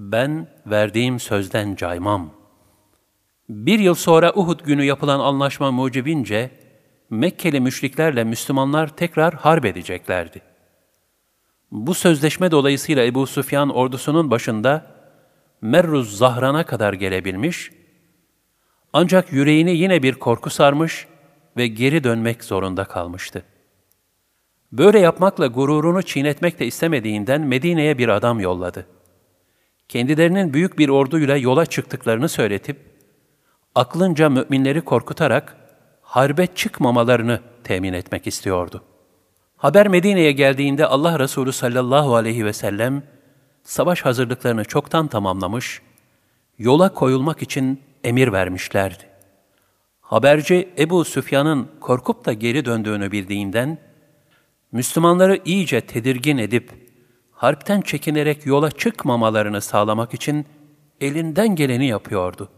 Ben verdiğim sözden caymam. Bir yıl sonra Uhud günü yapılan anlaşma mucibince, Mekkeli müşriklerle Müslümanlar tekrar harp edeceklerdi. Bu sözleşme dolayısıyla Ebu Süfyan ordusunun başında Merruz Zahran'a kadar gelebilmiş, ancak yüreğini yine bir korku sarmış ve geri dönmek zorunda kalmıştı. Böyle yapmakla gururunu çiğnetmek de istemediğinden Medine'ye bir adam yolladı. Kendilerinin büyük bir orduyla yola çıktıklarını söyletip, aklınca müminleri korkutarak harbe çıkmamalarını temin etmek istiyordu. Haber Medine'ye geldiğinde Allah Resulü sallallahu aleyhi ve sellem savaş hazırlıklarını çoktan tamamlamış, yola koyulmak için emir vermişlerdi. Haberci Ebu Süfyan'ın korkup da geri döndüğünü bildiğinden, Müslümanları iyice tedirgin edip, harpten çekinerek yola çıkmamalarını sağlamak için elinden geleni yapıyordu.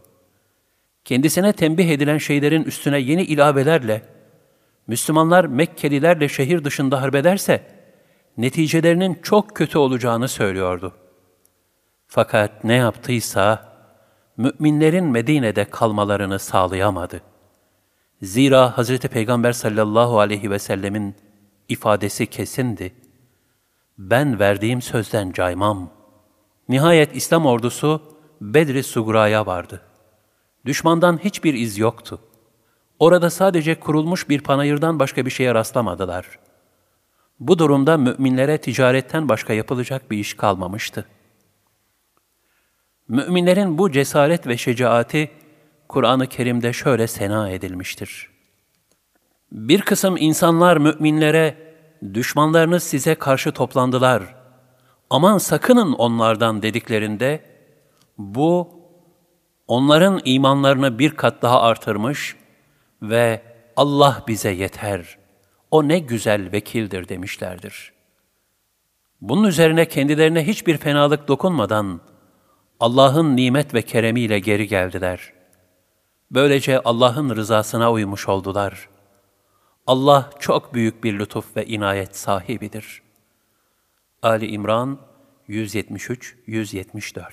Kendisine tembih edilen şeylerin üstüne yeni ilavelerle, Müslümanlar Mekkelilerle şehir dışında harbederse, neticelerinin çok kötü olacağını söylüyordu. Fakat ne yaptıysa, müminlerin Medine'de kalmalarını sağlayamadı. Zira Hz. Peygamber sallallahu aleyhi ve sellemin ifadesi kesindi. Ben verdiğim sözden caymam. Nihayet İslam ordusu Bedri Sugra'ya vardı. Düşmandan hiçbir iz yoktu. Orada sadece kurulmuş bir panayırdan başka bir şeye rastlamadılar. Bu durumda müminlere ticaretten başka yapılacak bir iş kalmamıştı. Müminlerin bu cesaret ve şecaati Kur'an-ı Kerim'de şöyle sena edilmiştir. Bir kısım insanlar müminlere, düşmanlarınız size karşı toplandılar, aman sakının onlardan dediklerinde, bu, onların imanlarını bir kat daha artırmış ve Allah bize yeter, o ne güzel vekildir demişlerdir. Bunun üzerine kendilerine hiçbir fenalık dokunmadan, Allah'ın nimet ve keremiyle geri geldiler. Böylece Allah'ın rızasına uymuş oldular. Allah çok büyük bir lütuf ve inayet sahibidir. Ali İmran 173-174